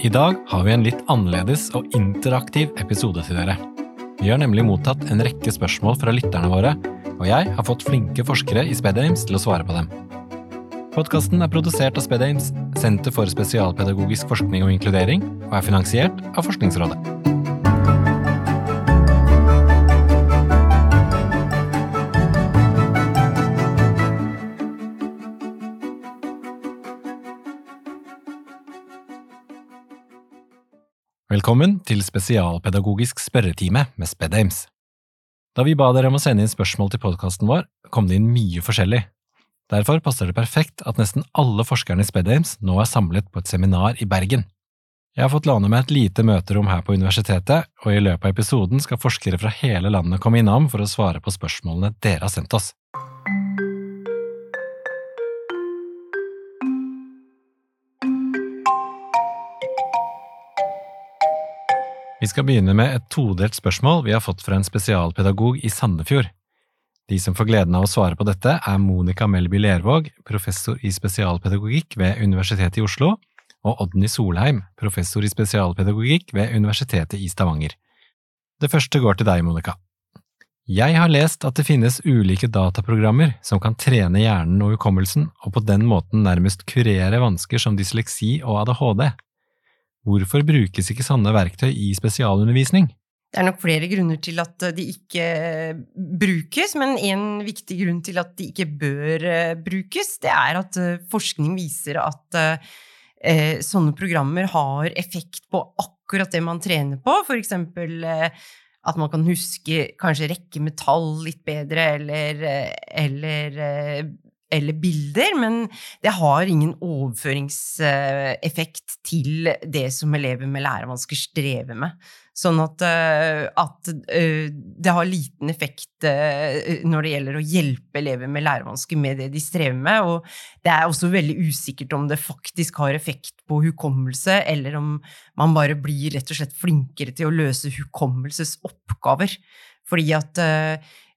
I dag har vi en litt annerledes og interaktiv episode til dere. Vi har nemlig mottatt en rekke spørsmål fra lytterne våre, og jeg har fått flinke forskere i SpedAims til å svare på dem. Podkasten er produsert av SpedAims, Senter for spesialpedagogisk forskning og inkludering, og er finansiert av Forskningsrådet. Velkommen til spesialpedagogisk spørretime med SpedAmes. Da vi ba dere om å sende inn spørsmål til podkasten vår, kom det inn mye forskjellig. Derfor passer det perfekt at nesten alle forskerne i SpedAmes nå er samlet på et seminar i Bergen. Jeg har fått låne meg et lite møterom her på universitetet, og i løpet av episoden skal forskere fra hele landet komme innom for å svare på spørsmålene dere har sendt oss. Vi skal begynne med et todelt spørsmål vi har fått fra en spesialpedagog i Sandefjord. De som får gleden av å svare på dette, er Monica Melby Lervåg, professor i spesialpedagogikk ved Universitetet i Oslo, og Odny Solheim, professor i spesialpedagogikk ved Universitetet i Stavanger. Det første går til deg, Monica. Jeg har lest at det finnes ulike dataprogrammer som kan trene hjernen og hukommelsen, og på den måten nærmest kurere vansker som dysleksi og ADHD. Hvorfor brukes ikke sånne verktøy i spesialundervisning? Det er nok flere grunner til at de ikke brukes, men en viktig grunn til at de ikke bør eh, brukes, det er at eh, forskning viser at eh, sånne programmer har effekt på akkurat det man trener på, eksempel at man kan huske kanskje rekke metall litt bedre, eller, eller eller bilder, men det har ingen overføringseffekt til det som elever med lærevansker strever med. Sånn at, eh, at, eh, det har liten effekt eh, når det gjelder å hjelpe elever med lærevansker med det de strever med. Og det er også veldig usikkert om det faktisk har effekt på hukommelse, eller om man bare blir rett og slett flinkere til å løse hukommelsesoppgaver. Fordi at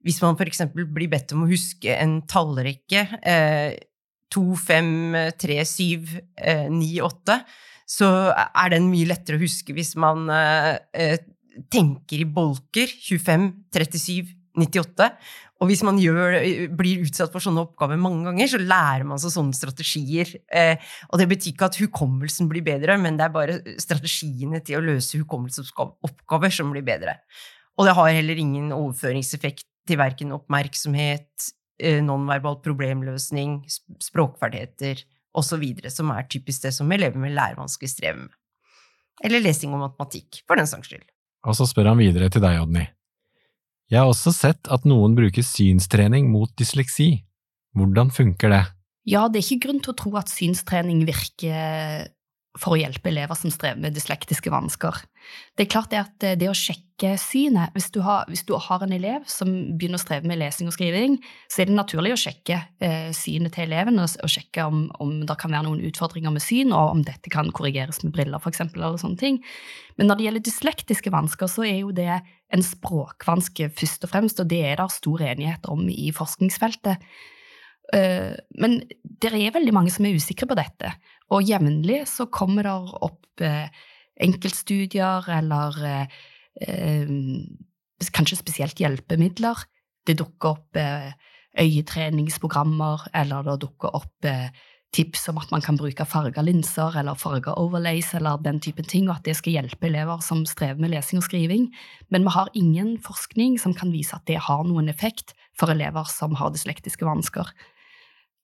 hvis man f.eks. blir bedt om å huske en tallrekke, eh, 2, 5, 3, 7, eh, 9, 8, så er den mye lettere å huske hvis man eh, eh tenker i bolker 25, 37, 98. Og hvis man gjør, blir utsatt for sånne oppgaver mange ganger, så lærer man seg sånne strategier. Eh, og det betyr ikke at hukommelsen blir bedre, men det er bare strategiene til å løse hukommelsesoppgaver som blir bedre. Og det har heller ingen overføringseffekt til verken oppmerksomhet, eh, nonverbal problemløsning, språkferdigheter osv., som er typisk det som elever med lærevansker strever med. Eller lesing og matematikk, for den saks skyld. Og så spør han videre til deg, Odny. Jeg har også sett at noen bruker synstrening mot dysleksi. Hvordan funker det? Ja, det er ikke grunn til å tro at synstrening virker for å hjelpe elever som strever med dyslektiske vansker. Det er klart det at det å sjekke synet Hvis du har, hvis du har en elev som begynner å streve med lesing og skriving, så er det naturlig å sjekke eh, synet til eleven og, og sjekke om, om, det kan være noen utfordringer med syn, og om dette kan korrigeres med briller, f.eks., eller sånne ting. Men når det gjelder dyslektiske vansker, så er jo det en språkvanske først og fremst, og det er det stor enighet om i forskningsfeltet. Eh, men det er veldig mange som er usikre på dette, og jevnlig så kommer det opp eh, enkeltstudier eller eh, kanskje spesielt hjelpemidler. Det dukker opp øyetreningsprogrammer, eller det dukker opp tips om at man kan bruke farga linser eller farga overlays eller den typen ting, og at det skal hjelpe elever som strever med lesing og skriving. Men vi har ingen forskning som kan vise at det har noen effekt for elever som har dyslektiske vansker.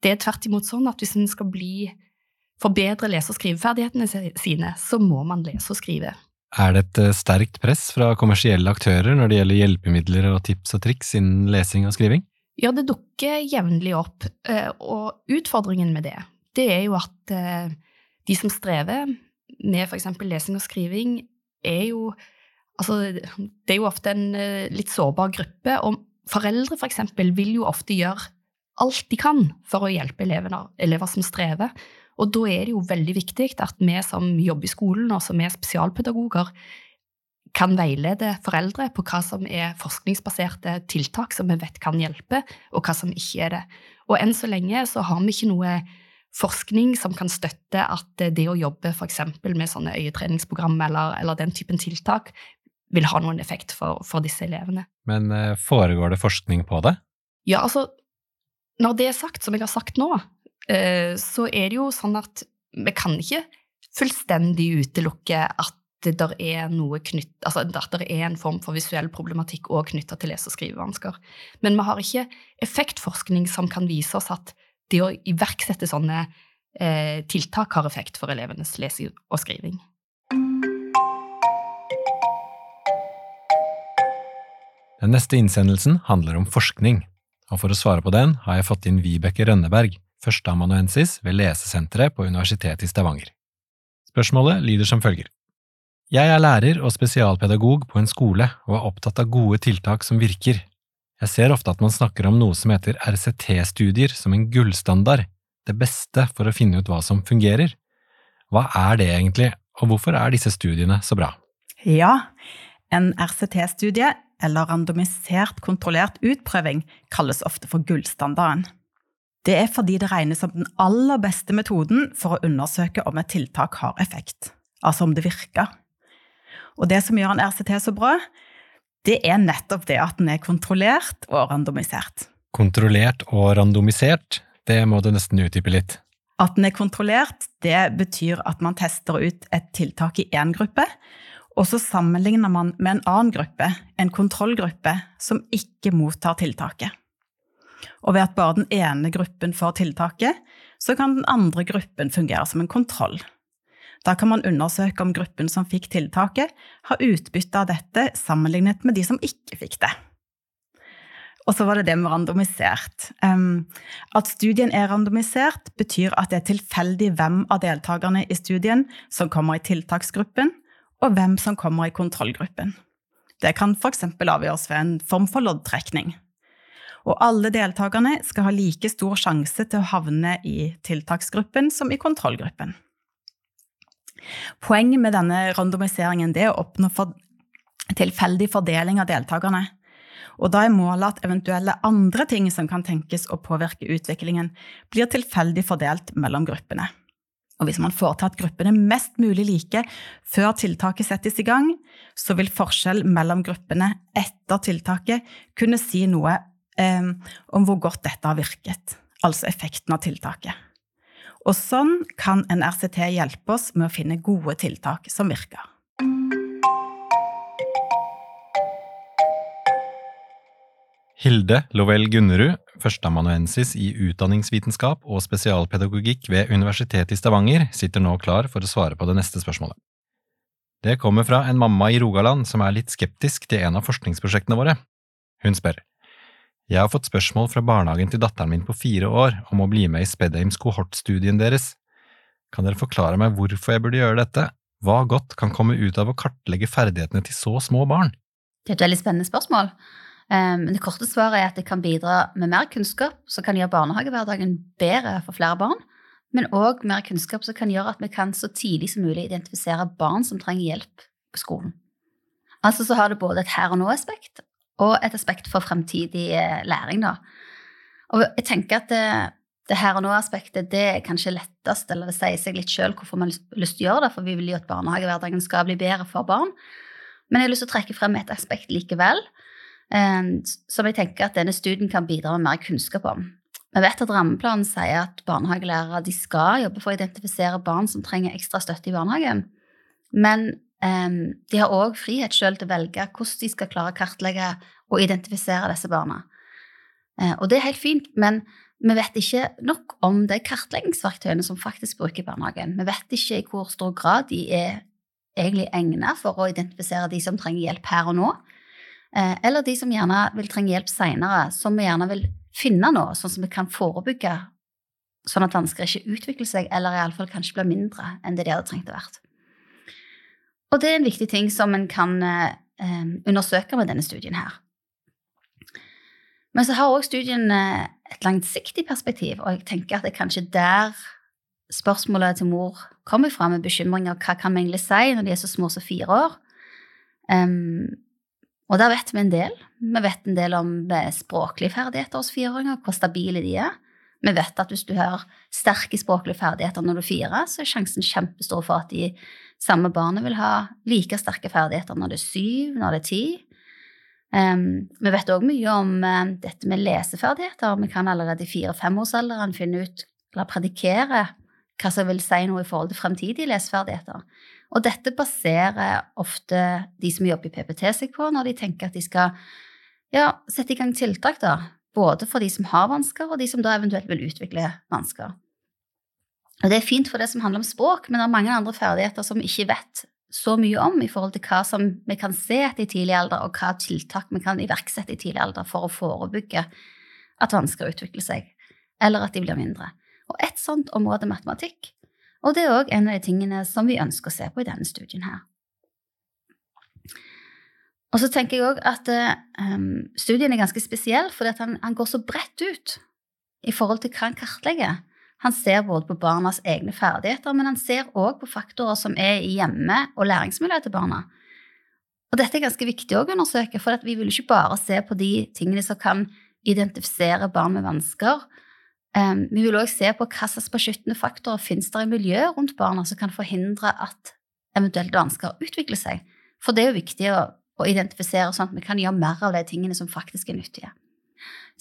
Det er tvert imot sånn at hvis en skal bli forbedre lese- og skriveferdighetene sine, så må man lese og skrive. Er det et eh, sterkt press fra kommersielle aktører når det gjelder hjelpemidler og tips og triks innen lesing og skriving? Ja, det dukker jevnlig opp, eh, og utfordringen med det, det er jo at eh, de som strever med for eksempel lesing og skriving, er jo Altså, det er jo ofte en litt sårbar gruppe, og foreldre for eksempel vil jo ofte gjøre alt de kan for å hjelpe elever, elever som strever. Og da er det jo veldig viktig at vi som jobber i skolen, og som er spesialpedagoger, kan veilede foreldre på hva som er forskningsbaserte tiltak som vi vet kan hjelpe, og hva som ikke er det. Og enn så lenge så har vi ikke noe forskning som kan støtte at det å jobbe f.eks. med sånne øyetreningsprogram eller, eller, den typen tiltak vil ha noen effekt for, for disse elevene. Men eh, foregår det forskning på det? Ja, altså Når det er sagt, som jeg har sagt nå, så er det jo sånn at vi kan ikke fullstendig utelukke at det er knytt, altså at det er en form for visuell problematikk òg knytta til lese- og skrivevansker. Men vi har ikke effektforskning som kan vise oss at det å iverksette sånne eh, tiltak har effekt for elevenes lesing og skriving. Den neste innsendelsen handler om forskning, og for å svare på den har jeg fått inn Vibeke Rønneberg, førsteamanuensis ved Lesesenteret på Universitetet i Stavanger. Spørsmålet lyder som følger. Jeg er lærer og spesialpedagog på en skole og er opptatt av gode tiltak som virker. Jeg ser ofte at man snakker om noe som heter RCT-studier som en gullstandard, det beste for å finne ut hva som fungerer. Hva er det egentlig, og hvorfor er disse studiene så bra? Ja, en RCT-studie eller randomisert kontrollert utprøving kalles ofte for gullstandarden. Det er fordi det regnes som den aller beste metoden for å undersøke om et tiltak har effekt, altså om det virker. Og det som gjør en RCT så bra, det er nettopp det at den er kontrollert og randomisert. Kontrollert og randomisert, det må du nesten utdype litt. At den er kontrollert, det betyr at man tester ut et tiltak i én gruppe, og så sammenligner man med en annen gruppe, en kontrollgruppe, som ikke mottar tiltaket. Og ved at bare den ene gruppen får tiltaket, så kan den andre gruppen fungere som en kontroll. Da kan man undersøke om gruppen som fikk tiltaket, har utbytte av dette sammenlignet med de som ikke fikk det. Og så var det det med randomisert. At studien er randomisert, betyr at det er tilfeldig hvem av deltakerne i studien som kommer i tiltaksgruppen, og hvem som kommer i kontrollgruppen. Det kan f.eks. avgjøres ved en form for loddtrekning. Og alle deltakerne skal ha like stor sjanse til å havne i tiltaksgruppen som i kontrollgruppen. Poenget med denne randomiseringen er å oppnå for tilfeldig fordeling av deltakerne. Og da er målet at eventuelle andre ting som kan tenkes å påvirke utviklingen, blir tilfeldig fordelt mellom gruppene. Og hvis man får til at gruppene er mest mulig like før tiltaket settes i gang, så vil forskjell mellom gruppene etter tiltaket kunne si noe eh, om hvor godt dette har virket, altså effekten av tiltaket. Og sånn kan en RCT hjelpe oss med å finne gode tiltak som virker. Hilde Lovell Gunnerud, førsteamanuensis i utdanningsvitenskap og spesialpedagogikk ved Universitetet i Stavanger, sitter nå klar for å svare på det neste spørsmålet. Det kommer fra en mamma i Rogaland som er litt skeptisk til en av forskningsprosjektene våre. Hun spør. Jeg har fått spørsmål fra barnehagen til datteren min på fire år om å bli med i Spedheims kohortstudien deres. Kan dere forklare meg hvorfor jeg burde gjøre dette? Hva godt kan komme ut av å kartlegge ferdighetene til så små barn? Det er et veldig spennende spørsmål. Men det korte svaret er at det kan bidra med mer kunnskap som kan gjøre barnehagehverdagen bedre for flere barn, men òg mer kunnskap som kan gjøre at vi kan så tidlig som mulig identifisere barn som trenger hjelp på skolen. Altså så har det både et her og nå-aspekt og et aspekt for fremtidig eh, læring. Da. Og jeg tenker at det, det her og nå-aspektet det er kanskje lettest, eller det sier seg litt sjøl hvorfor vi har lyst til å gjøre det, for vi vil jo at barnehagehverdagen skal bli bedre for barn. Men jeg har lyst til å trekke frem et aspekt likevel, som jeg tenker at denne studien kan bidra med mer kunnskap om. Vi vet at rammeplanen sier at barnehagelærere skal jobbe for å identifisere barn som trenger ekstra støtte i barnehagen. Men de har òg frihet selv til å velge hvordan de skal klare å kartlegge og identifisere disse barna. Uh, og det er helt fint, men vi vet ikke nok om de kartleggingsverktøyene som faktisk bruker barnehagen. Vi vet ikke i hvor stor grad de er egentlig egnet for å identifisere de som trenger hjelp her og nå. Eh, eller de som gjerne vil trenge hjelp seinere, som vi gjerne vil finne nå, sånn som vi kan forebygge, sånn at vansker ikke utvikler seg, eller iallfall kanskje blir mindre enn det de hadde trengt å være. Og det er en viktig ting som en kan eh, undersøke med denne studien her. Men så har også studien eh, et langsiktig perspektiv, og jeg tenker at det er kanskje der spørsmålet til mor kommer fra, med bekymringer hva kan vi egentlig si når de er så små som fire år. Um, og der vet vi en del. Vi vet en del om språklige ferdigheter hos fireåringer, hvor stabile de er. Vi vet at hvis du har sterke språklige ferdigheter når du er fire, så er sjansen kjempestor for at de samme barnet vil ha like sterke ferdigheter når det er syv, når det er ti. Um, vi vet òg mye om uh, dette med leseferdigheter. Vi kan allerede i fire-femårsalderen finne ut, eller predikere, hva som vil si noe i forhold til fremtidige leseferdigheter. Og dette baserer ofte de som jobber i PPT seg på, når de tenker at de skal ja, sette i gang tiltak, da. Både for de som har vansker, og de som da eventuelt vil utvikle vansker. Og Det er fint for det som handler om språk, men det er mange andre ferdigheter som vi ikke vet så mye om i forhold til hva som vi kan se etter i tidlig alder, og hva tiltak vi kan iverksette i tidlig alder for å forebygge at vansker utvikler seg, eller at de blir mindre. Og et sånt område er matematikk. Og det er òg en av de tingene som vi ønsker å se på i denne studien her. Og så tenker jeg òg at um, studien er ganske spesiell, fordi han, han, går så bredt ut i forhold til hva han kartlegger. Han ser både på barnas egne ferdigheter, men han ser òg på faktorer som er i hjemme- og læringsmiljøet til barna. Og dette er ganske viktig å undersøke, for vi vil ikke bare se på de tingene som kan identifisere barn med vansker, Um, vi vil òg se på hva slags beskyttende faktorer finnes der i miljøet rundt barna som kan forhindre at eventuelle vansker utvikler seg. For det er jo viktig å, å, identifisere sånn at vi kan gjøre mer av de tingene som faktisk er nyttige.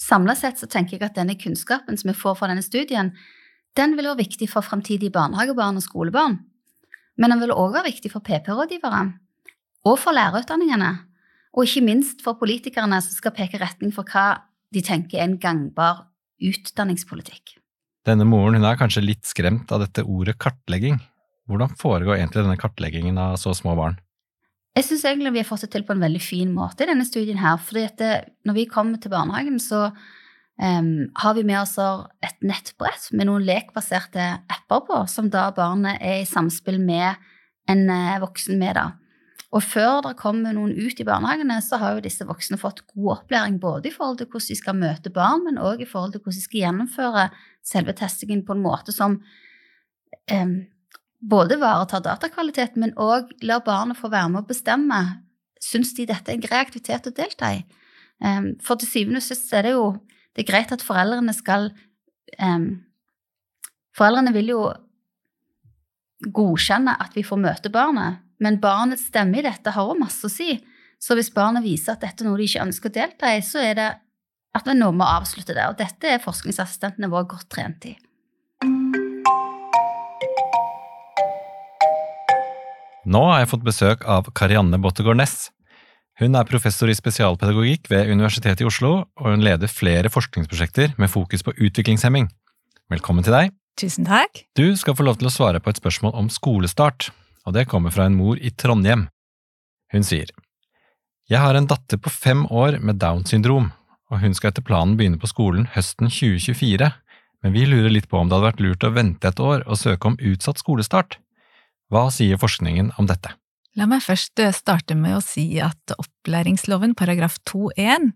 Samla sett så tenker jeg at denne kunnskapen som vi får fra denne studien, den vil være viktig for framtidige barnehagebarn og skolebarn. Men den vil òg være viktig for PP-rådgivere og for lærerutdanningene. Og ikke minst for politikerne som skal peke retning for hva de tenker er en gangbar utdanningspolitikk. Denne moren er kanskje litt skremt av dette ordet kartlegging. Hvordan foregår egentlig denne kartleggingen av så små barn? Jeg syns egentlig vi har fått det til på en veldig fin måte i denne studien. her, fordi Når vi kommer til barnehagen, så um, har vi med oss et nettbrett med noen lekbaserte apper på, som da barnet er i samspill med en eh, voksen med. da. Og før det kommer noen ut i barnehagene, så har jo disse voksne fått god opplæring både i forhold til hvordan de skal møte barn, men òg i forhold til hvordan de skal gjennomføre selve testingen på en måte som um, både ivaretar datakvalitet, men òg lar barnet få være med å bestemme. Syns de dette er en grei aktivitet å delta i? For til syvende og sist er det jo det er greit at foreldrene skal um, Foreldrene vil jo godkjenne at vi får møte barnet, men barnets stemme i dette har også masse å si. Så hvis barnet viser at dette er noe de ikke ønsker å delta i, så er det at vi nå må avslutte det. Og dette er forskningsassistentene våre godt trent i. Nå har jeg fått besøk av Karianne Bottegård Næss. Hun er professor i spesialpedagogikk ved Universitetet i Oslo, og hun leder flere forskningsprosjekter med fokus på utviklingshemming. Velkommen til deg. Tusen takk. Du skal få lov til å svare på et spørsmål om skolestart og det kommer fra en mor i Trondheim. Hun sier, Jeg har en datter på fem år med Downs syndrom, og hun skal etter planen begynne på skolen høsten 2024, men vi lurer litt på om det hadde vært lurt å vente et år og søke om utsatt skolestart. Hva sier forskningen om dette? La meg først eh, starte med å si at opplæringsloven paragraf 2-1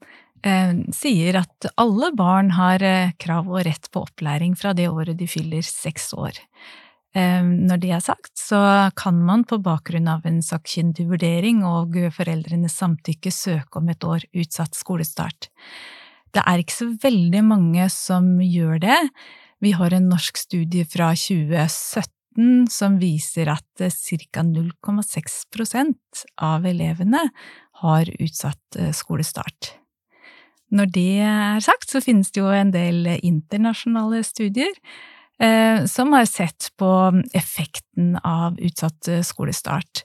eh, sier at alle barn har eh, krav og rett på opplæring fra det året de fyller seks år. Eh, når det er sagt, så kan man på bakgrunn av en sakkyndig vurdering og foreldrenes samtykke søke om et år utsatt skolestart. Det er ikke så veldig mange som gjør det. Vi har en norsk studie fra 2017 som viser at ca. 0,6% av elevene har utsatt eh, skolestart. Når det er sagt, så finnes det jo en del internasjonale studier Eh, som har sett på effekten av utsatt eh, skolestart.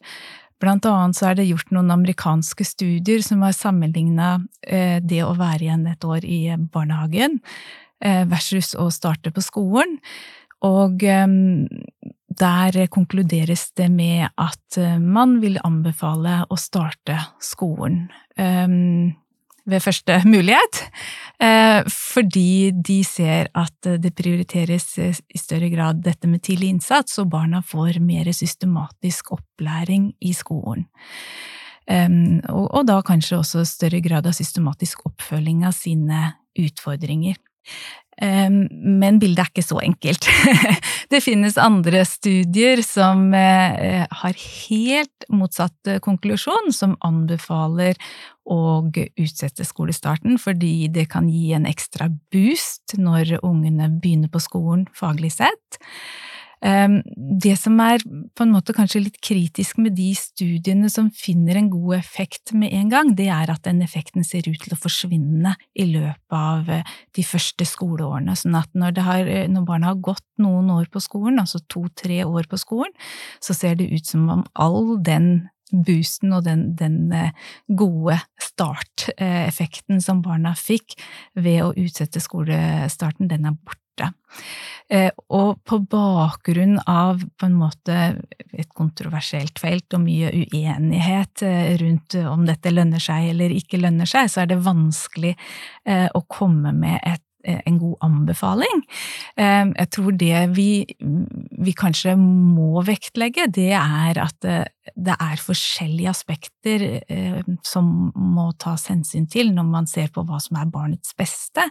Blant annet så er det gjort noen amerikanske studier som har sammenligna eh, det å være igjen et år i barnehagen versus å starte på skolen. Og der konkluderes det med at man vil anbefale å starte skolen ved første mulighet. Eh, fordi de ser at det prioriteres i større grad dette med tidlig innsats, og barna får mer systematisk opplæring i skolen. Og da kanskje også større grad av systematisk oppfølging av sine utfordringer. Men bildet er ikke så enkelt. Det finnes andre studier som eh, har helt motsatt eh, konklusjon, som anbefaler å utsette skolestarten fordi det kan gi en ekstra boost når ungene begynner på skolen faglig sett. Ehm, det som er på en måte kanskje litt kritisk med de studiene som finner en god effekt med en gang, det er at den effekten ser ut til å forsvinne i løpet av eh, de første skoleårene. Sånn at når, har, eh, når barna har gått noen år på skolen, altså to–tre år på skolen, så ser det ut som om all den boosten og den, den eh, gode starteffekten som barna fikk ved å utsette skolestarten, den er borte. Eh, og på bakgrunn av på en måte et kontroversielt felt og mye uenighet eh, rundt om dette lønner seg eller ikke lønner seg, så er det vanskelig å komme med et en god anbefaling. Jeg tror det vi, vi kanskje må vektlegge, det er at det er forskjellige aspekter eh, som må tas hensyn til når man ser på hva som er barnets beste.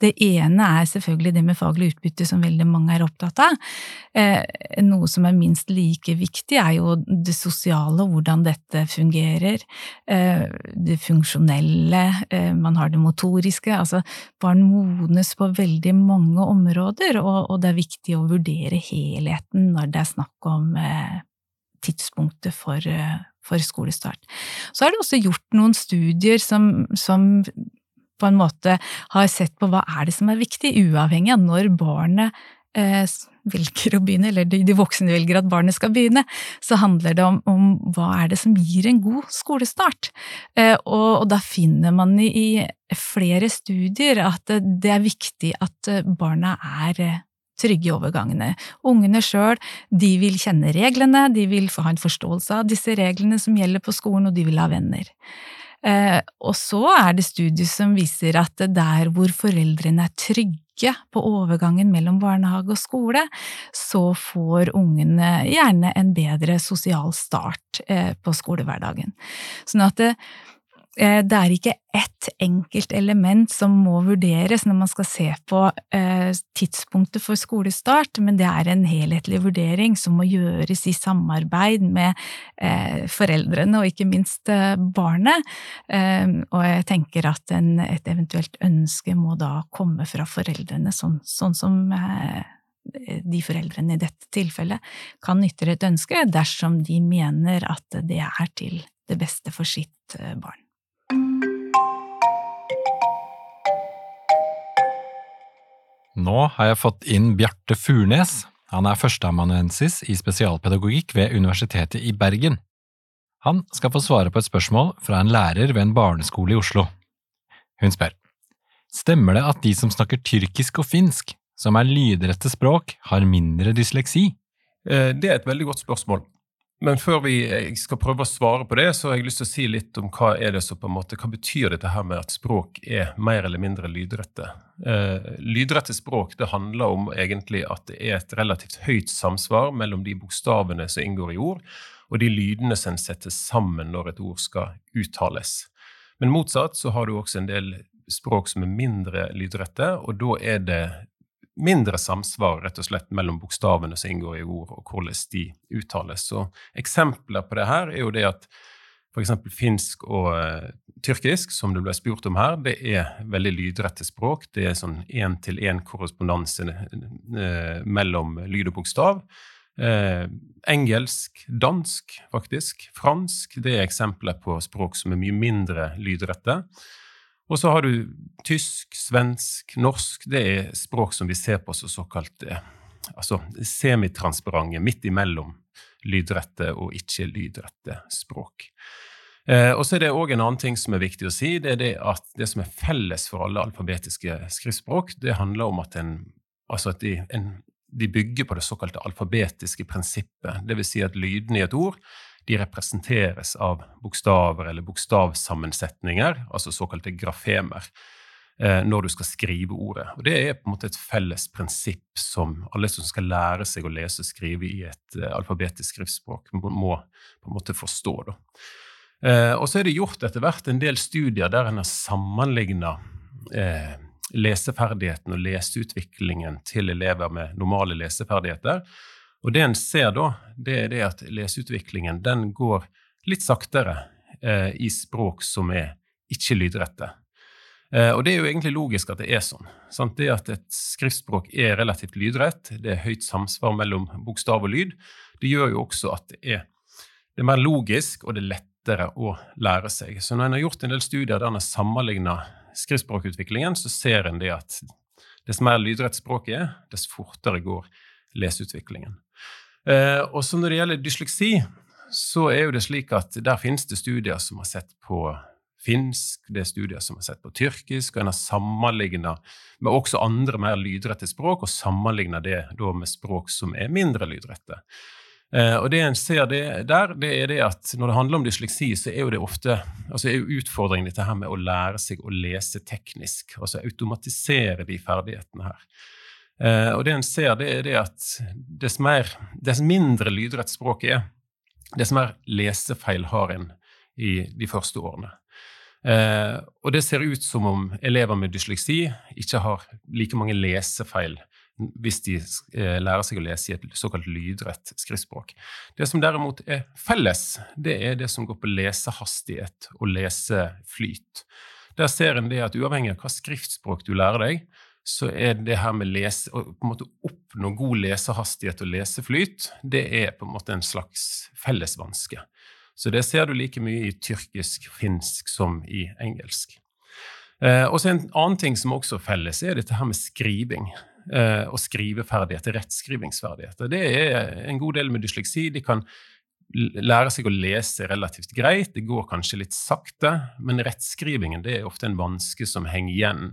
Det ene er selvfølgelig det med faglig utbytte, som veldig mange er opptatt av. Eh, noe som er minst like viktig, er jo det sosiale, hvordan dette fungerer. Eh, det funksjonelle, eh, man har det motoriske. Altså, barn på veldig mange områder, og, og det er viktig å vurdere helheten når det er snakk om eh, tidspunktet for, eh, for, skolestart. Så er det også gjort noen studier som, som, på en måte har sett på hva er det som er viktig, uavhengig av når barnet velger å begynne, eller de, voksne velger at barnet skal begynne, så handler det om, om hva er det som gir en god skolestart. Eh, og, og, da finner man i, i flere studier at det er viktig at barna er trygge i overgangene. Ungene sjøl, de vil kjenne reglene, de vil få ha en forståelse av disse reglene som gjelder på skolen, og de vil ha venner. Eh, og så er det studier som viser at der hvor foreldrene er trygge på overgangen mellom barnehage og skole, så får ungene gjerne en bedre sosial start eh, på skolehverdagen. Sånn at det, Eh, det er ikke ett enkelt element som må vurderes når man skal se på eh, tidspunktet for skolestart, men det er en helhetlig vurdering som må gjøres i samarbeid med eh, foreldrene og ikke minst barnet. Og jeg tenker at en, et eventuelt ønske må da komme fra foreldrene, sånn, sånn som de foreldrene i dette tilfellet kan ytre et ønske dersom de mener at det er til det beste for sitt barn. Nå har jeg fått inn Bjarte Furnes. Han er førsteamanuensis i spesialpedagogikk ved Universitetet i Bergen. Han skal få svare på et spørsmål fra en lærer ved en barneskole i Oslo. Hun spør Stemmer det at de som snakker tyrkisk og finsk, som er lydrette språk, har mindre dysleksi? Eh, det er et veldig godt spørsmål. Men før vi skal prøve å svare på det, så har jeg lyst til å si litt om hva er det som på en måte, hva betyr dette her med at språk er mer eller mindre lydrette. Eh, lydrette språk det handler om egentlig at det er et relativt høyt samsvar mellom de bokstavene som inngår i ord, og de lydene som settes sammen når et ord skal uttales. Men motsatt så har du også en del språk som er mindre lydrette, og da er det mindre samsvar rett og slett mellom bokstavene som inngår i ord, og hvordan de uttales. Så Eksempler på det her er jo det at f.eks. finsk og uh, tyrkisk, som det ble spurt om her, det er veldig lydrette språk. Det er sånn én-til-én-korrespondanse uh, mellom lyd og bokstav. Uh, engelsk, dansk, faktisk, fransk, det er eksempler på språk som er mye mindre lydrette. Og så har du tysk, svensk, norsk. Det er språk som vi ser på som såkalt eh, altså semitransparente, midt imellom lydrette og ikke-lydrette språk. Eh, og så er det òg en annen ting som er viktig å si. Det er det at det som er felles for alle alfabetiske skriftspråk, det handler om at, en, altså at de, en, de bygger på det såkalte alfabetiske prinsippet. Vil si at lydene i et ord de representeres av bokstaver eller bokstavsammensetninger, altså såkalte grafemer, eh, når du skal skrive ordet. Og Det er på en måte et felles prinsipp som alle som skal lære seg å lese og skrive i et eh, alfabetisk skriftspråk, må på en måte forstå. Da. Eh, og så er det gjort etter hvert en del studier der en har sammenligna leseferdigheten og leseutviklingen til elever med normale leseferdigheter. Og det en ser da, det er det at leseutviklingen den går litt saktere eh, i språk som er ikke lydrette. Eh, og det er jo egentlig logisk at det er sånn. Sant? Det at et skriftspråk er relativt lydrett, det er høyt samsvar mellom bokstav og lyd, det gjør jo også at det er, det er mer logisk og det er lettere å lære seg. Så når en har gjort en del studier der en har sammenligna skriftspråkutviklingen, så ser en det at dess mer lydrett språket er, dess fortere går leseutviklingen. Eh, og så når det gjelder dysleksi, så er jo det slik at der finnes det studier som har sett på finsk, det er studier som har sett på tyrkisk, og en har sammenligna med også andre mer lydrette språk, og sammenligna det med språk som er mindre lydrette. Eh, og det en ser det der, det er det at når det handler om dysleksi, så er jo det ofte altså er jo utfordringen dette her med å lære seg å lese teknisk, altså automatisere de ferdighetene her. Eh, og det en ser, det er det at dess, mer, dess mindre lydrett språket er, dess mer lesefeil har en i de første årene. Eh, og det ser ut som om elever med dysleksi ikke har like mange lesefeil hvis de eh, lærer seg å lese i et såkalt lydrett skriftspråk. Det som derimot er felles, det er det som går på lesehastighet og leseflyt. Der ser en det at uavhengig av hva skriftspråk du lærer deg, så er det her med lese, å på en måte oppnå god lesehastighet og leseflyt, det er på en måte en slags fellesvanske. Så det ser du like mye i tyrkisk, finsk som i engelsk. Eh, og så En annen ting som også er felles, er dette her med skriving eh, og skriveferdigheter, rettskrivingsferdigheter. Det er en god del med dysleksi. De kan lære seg å lese relativt greit, det går kanskje litt sakte, men rettskrivingen det er ofte en vanske som henger igjen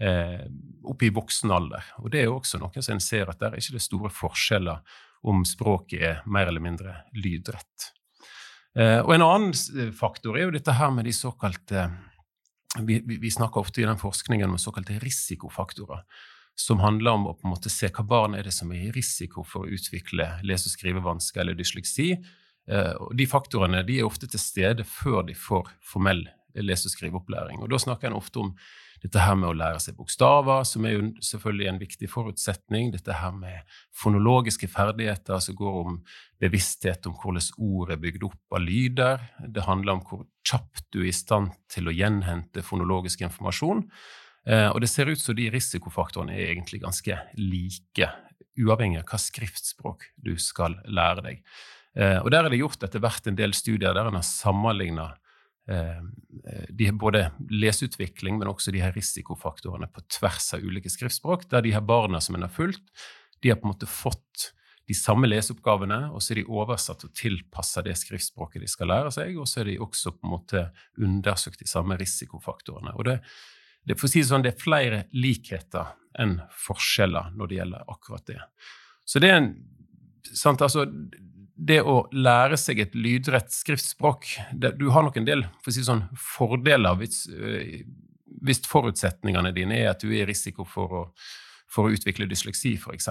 eh, oppe i voksen alder. Og det er jo også noe som en ser at der er ikke det store forskjeller om språket er mer eller mindre lydrett. Eh, og en annen faktor er jo dette her med de såkalte vi, vi, vi snakker ofte i den forskningen om såkalte risikofaktorer som handler om å på en måte se hva barn er det som er i risiko for å utvikle lese- og skrivevansker eller dysleksi. Eh, de faktorene de er ofte til stede før de får formell lese- og skriveopplæring. Og Da snakker en ofte om dette her med å lære seg bokstaver, som er jo selvfølgelig en viktig forutsetning. Dette her med fonologiske ferdigheter, som går om bevissthet om hvordan ord er bygd opp av lyder. Det handler om hvor kjapt du er i stand til å gjenhente fonologisk informasjon. Eh, og det ser ut som de risikofaktorene er egentlig ganske like, uavhengig av hva skriftspråk du skal lære deg. Eh, og der er det gjort etter hvert en del studier der en har sammenligna eh, har både leseutvikling, men også de her risikofaktorene på tvers av ulike skriftspråk, der de her barna som en har fulgt, de har på en måte fått de samme leseoppgavene, og så er de oversatt og tilpassa det skriftspråket de skal lære seg, og så er de også på en måte undersøkt de samme risikofaktorene. Og det, det, for å si det sånn, det er flere likheter enn forskjeller når det gjelder akkurat det. Så det er en sant, altså, det å lære seg et lydrett skriftspråk det, Du har nok en del for si sånn, fordeler hvis, øh, hvis, forutsetningene dine er at du er i risiko for å, for å utvikle dysleksi, f.eks.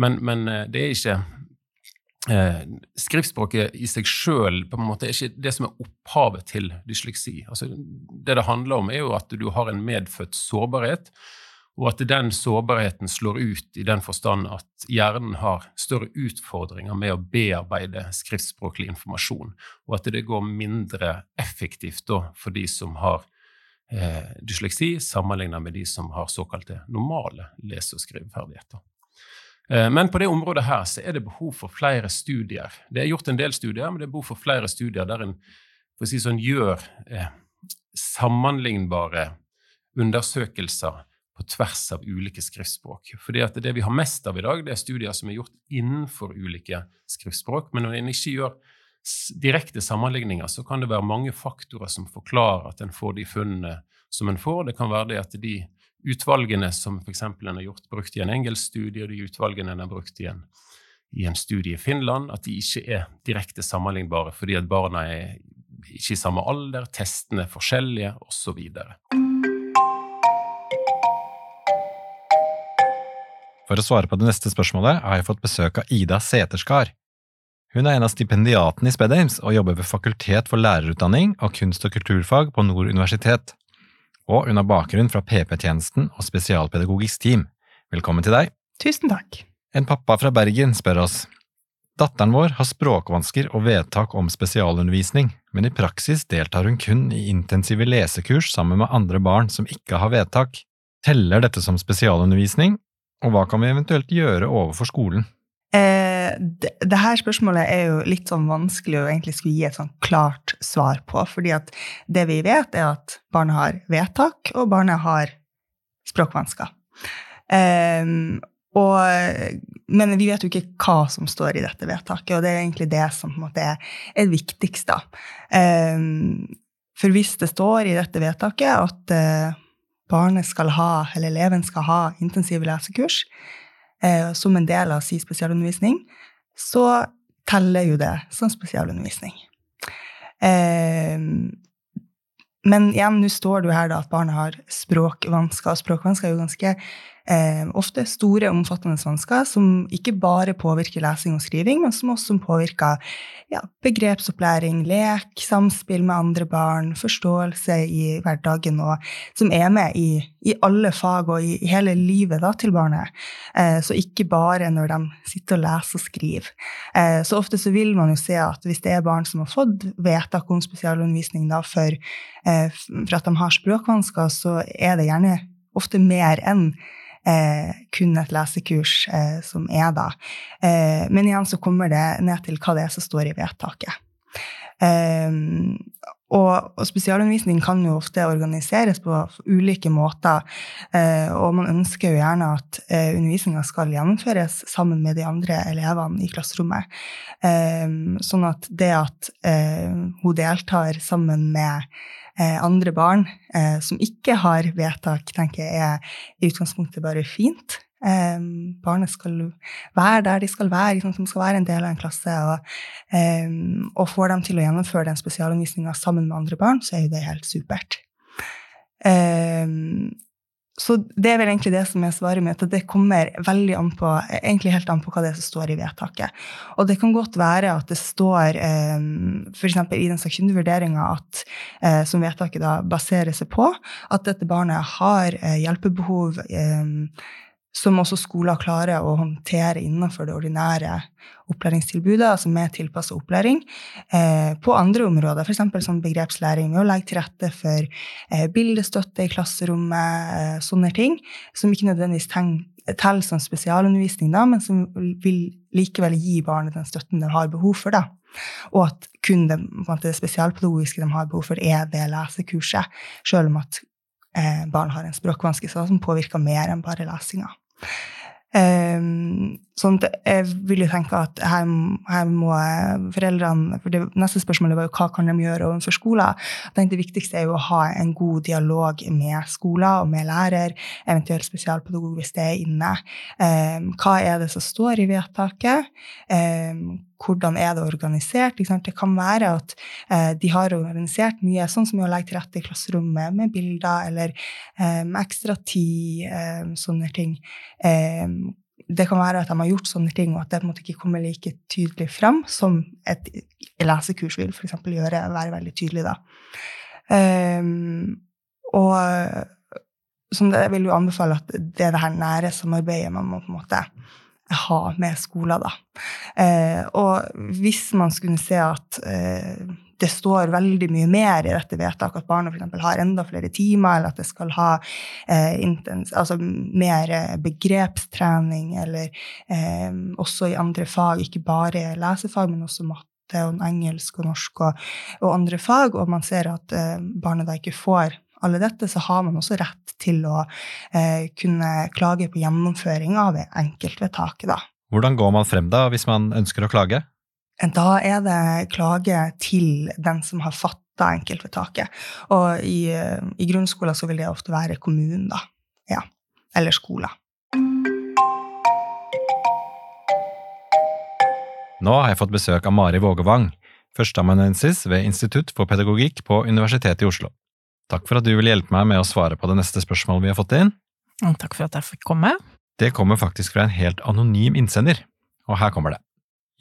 Men, men øh, det er ikke eh, skriftspråket i seg sjøl er ikke det som er opphavet til dysleksi. Altså, det det handler om, er jo at du har en medfødt sårbarhet, og at den sårbarheten slår ut i den forstand at hjernen har større utfordringer med å bearbeide skriftspråklig informasjon, og at det går mindre effektivt da, for de som har eh, dysleksi, sammenlignet med de som har såkalte normale lese- og skriveferdigheter. Eh, men på det området her så er det behov for flere studier. Det er gjort en del studier, men det er behov for flere studier der en for å si sånn, gjør eh, sammenlignbare undersøkelser på tvers av ulike skriftspråk. Fordi at Det vi har mest av i dag, det er studier som er gjort innenfor ulike skriftspråk. Men når en ikke gjør direkte sammenligninger, så kan det være mange faktorer som forklarer at en får de funnene som en får. Det kan være det at de utvalgene som f.eks. en har gjort brukt i en engelsk studie, og de utvalgene en har brukt i en, i en studie i Finland, at de ikke er direkte sammenlignbare fordi at barna er ikke i samme alder, testene er forskjellige, osv. For å svare på det neste spørsmålet har jeg fått besøk av Ida Seterskar. Hun er en av stipendiatene i SpedAmes og jobber ved Fakultet for lærerutdanning og kunst- og kulturfag på Nord universitet og hun har bakgrunn fra PP-tjenesten og spesialpedagogisk team. Velkommen til deg. Tusen takk. En pappa fra Bergen spør oss. Datteren vår har språkvansker og vedtak om spesialundervisning, men i praksis deltar hun kun i intensive lesekurs sammen med andre barn som ikke har vedtak. Teller dette som spesialundervisning, og hva kan vi eventuelt gjøre overfor skolen? Eh, det, det her spørsmålet er jo litt sånn vanskelig å egentlig skulle gi et sånn klart svar på. fordi at det vi vet, er at barnet har vedtak, og barnet har språkvansker. Eh, og, men vi vet jo ikke hva som står i dette vedtaket, og det er egentlig det som på en måte er, er viktigst. da. Eh, for hvis det står i dette vedtaket at eh, barnet skal ha, eller eleven skal ha intensive lesekurs eh, som en del av sin spesialundervisning, så teller jo det som spesialundervisning. Eh, men igjen, nå står det jo her da at barnet har språkvansker, og språkvansker er jo ganske ofte store, omfattende vansker som ikke bare påvirker lesing og skriving, men som også påvirker ja, begrepsopplæring, lek, samspill med andre barn, forståelse i hverdagen, og som er med i, i alle fag og i, i hele livet da, til barnet. Eh, så ikke bare når de sitter og leser og skriver. Eh, så ofte så vil man jo se at hvis det er barn som har fått vedtak om spesialundervisning da, for, eh, for at de har språkvansker, så er det gjerne ofte mer enn eh, kun et lesekurs eh, som er da. Eh, men igjen så kommer det ned til hva det er som står i vedtaket. Og, og, spesialundervisning kan jo ofte organiseres på ulike måter. Eh, og man ønsker jo gjerne at eh, undervisninga skal gjennomføres sammen med de andre elevene i klasserommet. Eh, sånn at det at eh, hun deltar sammen med Eh, andre barn eh, som ikke har vedtak, tenker jeg er i utgangspunktet bare fint. Eh, barnet skal være der de skal være, liksom, som skal være en del av en klasse. Og, og får dem til å gjennomføre den spesialundervisninga sammen med andre barn, så er jo det helt supert. Så det er vel egentlig det som er svaret mitt, at det kommer veldig an på, egentlig helt an på hva det er som står i vedtaket. Og det kan godt være at det står eh, f.eks. i den sakkyndige vurderinga eh, som vedtaket da baserer seg på, at dette barnet har eh, hjelpebehov eh, som også skoler klarer å håndtere innenfor det ordinære opplæringstilbudet, altså med tilpassa opplæring, eh, på andre områder, f.eks. som begrepslæring, med å legge til rette for eh, bildestøtte i klasserommet, eh, sånne ting, som ikke nødvendigvis teller som spesialundervisning, da, men som vil likevel gi barnet den støtten det har behov for. da. Og at kun det, det spesialpedagogiske de har behov for, er det lesekurset, selv om at eh, barn har en språkvanske som påvirker mer enn bare lesinga. Um, sånn at jeg vil jo tenke at her, her må foreldrene For det neste spørsmålet var jo hva kan de gjøre overfor skoler. Jeg tenkte Det viktigste er jo å ha en god dialog med skoler og med lærer, eventuelt spesialpedagog hvis det er inne. Um, hva er det som står i vedtaket? Hvordan er det organisert? Det kan være at eh, de har organisert mye, sånn som å legge til rette i klasserommet med bilder eller eh, ekstra tid, eh, sånne ting. Eh, det kan være at de har gjort sånne ting, og at det på en måte ikke kommer like tydelig fram som et lesekurs vil for gjøre, være veldig tydelig da. Um, og som det, jeg vil jo anbefale at det er det her nære samarbeidet man må på en måte ha med skoler, da. Eh, og hvis man skulle se at eh, det står veldig mye mer i dette vedtaket, at barna f.eks. har enda flere timer, eller at det skal ha eh, intens, altså mer begrepstrening, eller eh, også i andre fag, ikke bare lesefag, men også matte og engelsk og norsk og, og andre fag, og man ser at eh, barna da ikke får alle dette, så har man også rett til å eh, kunne klage på gjennomføring av enkeltvedtaket. Da. Hvordan går man frem da, hvis man ønsker å klage? Da er det klage til den som har fatta enkeltvedtaket. Og i, i grunnskolen så vil det ofte være kommunen, da. Ja. Eller skolen. Nå har jeg fått besøk av Mari Vågevang, førsteamanuensis ved Institutt for pedagogikk på Universitetet i Oslo. Takk for at du vil hjelpe meg med å svare på det neste spørsmålet vi har fått inn. Takk for at jeg fikk komme. Det kommer faktisk fra en helt anonym innsender, og her kommer det.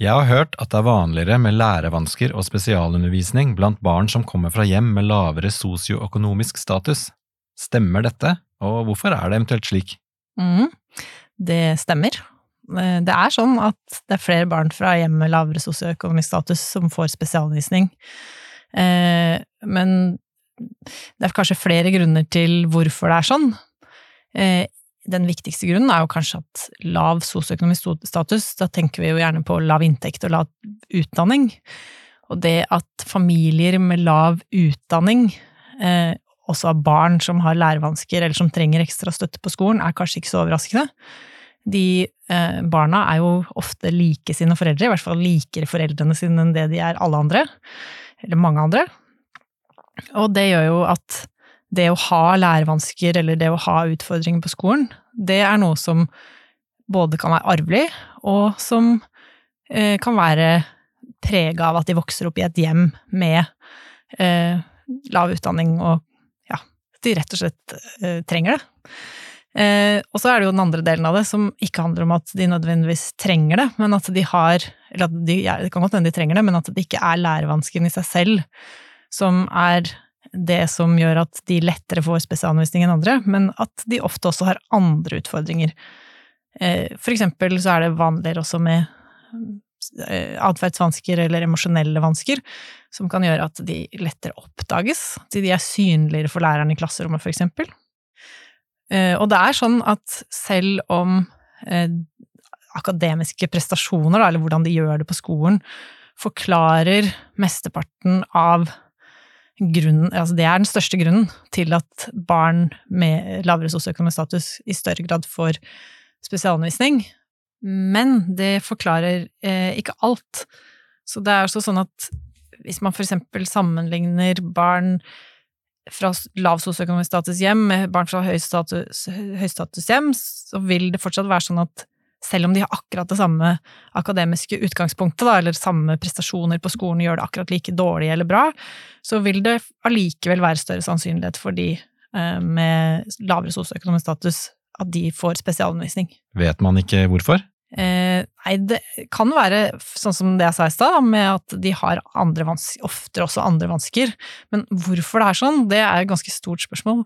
Jeg har hørt at det er vanligere med lærevansker og spesialundervisning blant barn som kommer fra hjem med lavere sosioøkonomisk status. Stemmer dette, og hvorfor er det eventuelt slik? Mm, det stemmer. Eh, det er sånn at det er flere barn fra hjem med lavere sosioøkonomisk status som får spesialundervisning. Eh, men det er kanskje flere grunner til hvorfor det er sånn. Eh, den viktigste grunnen er jo kanskje at lav sosioøkonomisk status, da tenker vi jo gjerne på lav inntekt og lav utdanning. Og det at familier med lav utdanning også har barn som har lærevansker eller som trenger ekstra støtte på skolen, er kanskje ikke så overraskende de eh, barna er jo ofte like sine foreldre, i hvert fall likere foreldrene sine enn det de er alle andre, eller mange andre. Og det gjør jo at det å ha lærevansker eller det å ha utfordringer på skolen, det er noe som både kan være arvelig, og som eh, kan være prega av at de vokser opp i et hjem med eh, lav utdanning og ja, de rett og slett eh, trenger det. Eh, og så er det jo den andre delen av det, som ikke handler om at de nødvendigvis trenger det, men at de har Eller at de, ja, det kan godt hende de trenger det, men at det ikke er lærevansken i seg selv som er det som gjør at de lettere får spesialundervisning enn andre, men at de ofte også har andre utfordringer. Eh, for eksempel så er det vanligere også med eh, atferdsvansker eller emosjonelle vansker, som kan gjøre at de lettere oppdages, til de er synligere for læreren i klasserommet, for eksempel. Eh, og det er sånn at selv om akademiske prestasjoner, eller hvordan de gjør det på skolen, forklarer mesteparten av grunnen Altså det er den største grunnen til at barn med lavere sosioøkonomisk status i større grad får spesialundervisning. Men det forklarer eh, ikke alt. Så det er også sånn at hvis man eksempel sammenligner barn fra lav sosioøkonomisk status hjem med barn fra høystatus hjem, så vil det fortsatt være sånn at selv om de har akkurat det samme akademiske utgangspunktet, da, eller samme prestasjoner på skolen, gjør det akkurat like dårlig eller bra, så vil det allikevel være større sannsynlighet for de eh, med lavere sosioøkonomisk status at de får spesialundervisning. Vet man ikke hvorfor? Eh, nei, det kan være sånn som det jeg sa i stad, med at de har andre vansker, ofte også andre vansker. Men hvorfor det er sånn, det er et ganske stort spørsmål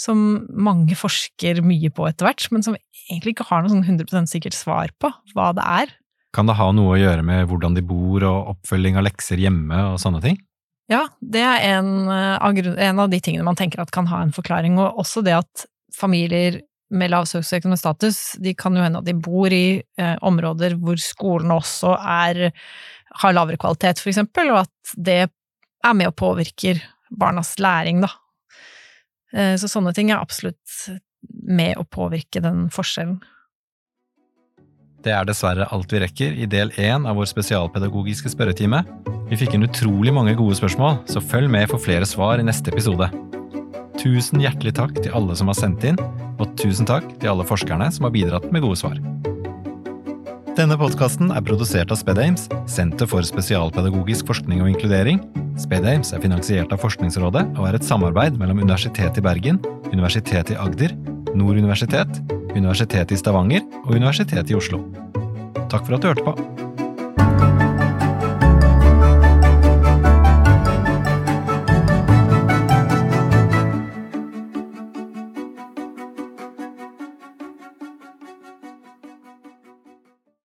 som mange forsker mye på etter hvert, men som egentlig ikke har noe sånn 100% sikkert svar på hva det er. Kan det ha noe å gjøre med hvordan de bor og oppfølging av lekser hjemme og sånne ting? Ja, det er en eh, av, en av de tingene man tenker at kan ha en forklaring, og også det at familier med lav sosioøkonomisk status, de kan jo hende at de bor i eh, områder hvor skolene også er, har lavere kvalitet, for eksempel, og at det er med og påvirker barnas læring, da. Eh, så sånne ting er absolutt med å påvirke den forskjellen. Det er dessverre alt vi rekker i del én av vår spesialpedagogiske spørretime. Vi fikk inn utrolig mange gode spørsmål, så følg med for flere svar i neste episode. Tusen hjertelig takk til alle som har sendt inn, og tusen takk til alle forskerne som har bidratt med gode svar. Denne podkasten er produsert av SpedAmes, Senter for spesialpedagogisk forskning og inkludering. SpedAmes er finansiert av Forskningsrådet og er et samarbeid mellom Universitetet i Bergen, Universitetet i Agder, Nord universitet, Universitetet i Stavanger og Universitetet i Oslo. Takk for at du hørte på.